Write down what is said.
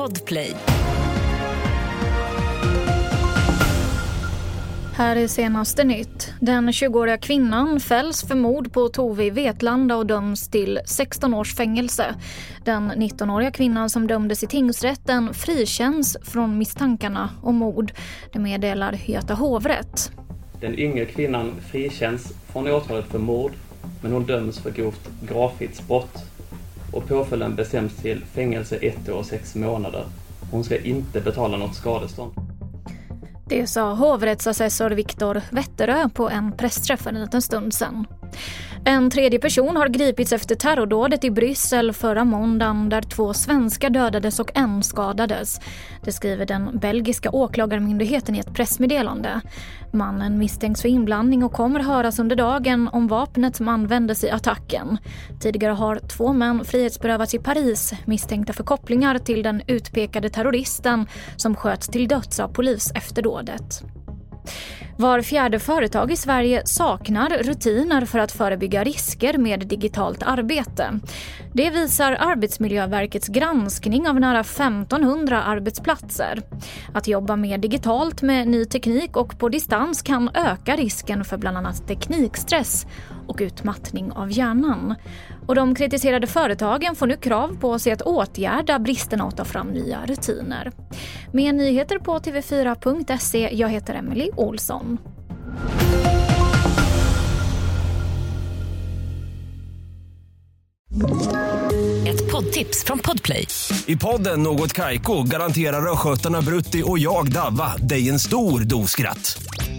Podplay. Här är senaste nytt. Den 20-åriga kvinnan fälls för mord på Tove i Vetlanda och döms till 16 års fängelse. Den 19-åriga kvinnan som dömdes i tingsrätten frikänns från misstankarna om mord. Det meddelar Göta hovrätt. Den yngre kvinnan frikänns från åtalet för mord, men hon döms för grovt gravfridsbrott och påföljden bestäms till fängelse ett år och sex månader. Hon ska inte betala något skadestånd. Det sa hovrättsassessor Viktor Wetterö på en pressträff för en liten stund sedan. En tredje person har gripits efter terrordådet i Bryssel förra måndagen där två svenskar dödades och en skadades. Det skriver den belgiska åklagarmyndigheten i ett pressmeddelande. Mannen misstänks för inblandning och kommer höras under dagen om vapnet som användes i attacken. Tidigare har två män frihetsberövats i Paris misstänkta för kopplingar till den utpekade terroristen som sköts till döds av polis efter dådet. Var fjärde företag i Sverige saknar rutiner för att förebygga risker med digitalt arbete. Det visar Arbetsmiljöverkets granskning av nära 1500 arbetsplatser. Att jobba mer digitalt med ny teknik och på distans kan öka risken för bland annat teknikstress och utmattning av hjärnan. Och de kritiserade företagen får nu krav på sig att åtgärda bristerna och ta fram nya rutiner. Med nyheter på tv4.se. Jag heter Emily Olsson. Ett poddtips från Podplay. I podden Något Kaiko garanterar östgötarna Brutti och jag, Davva, dig en stor dos skratt.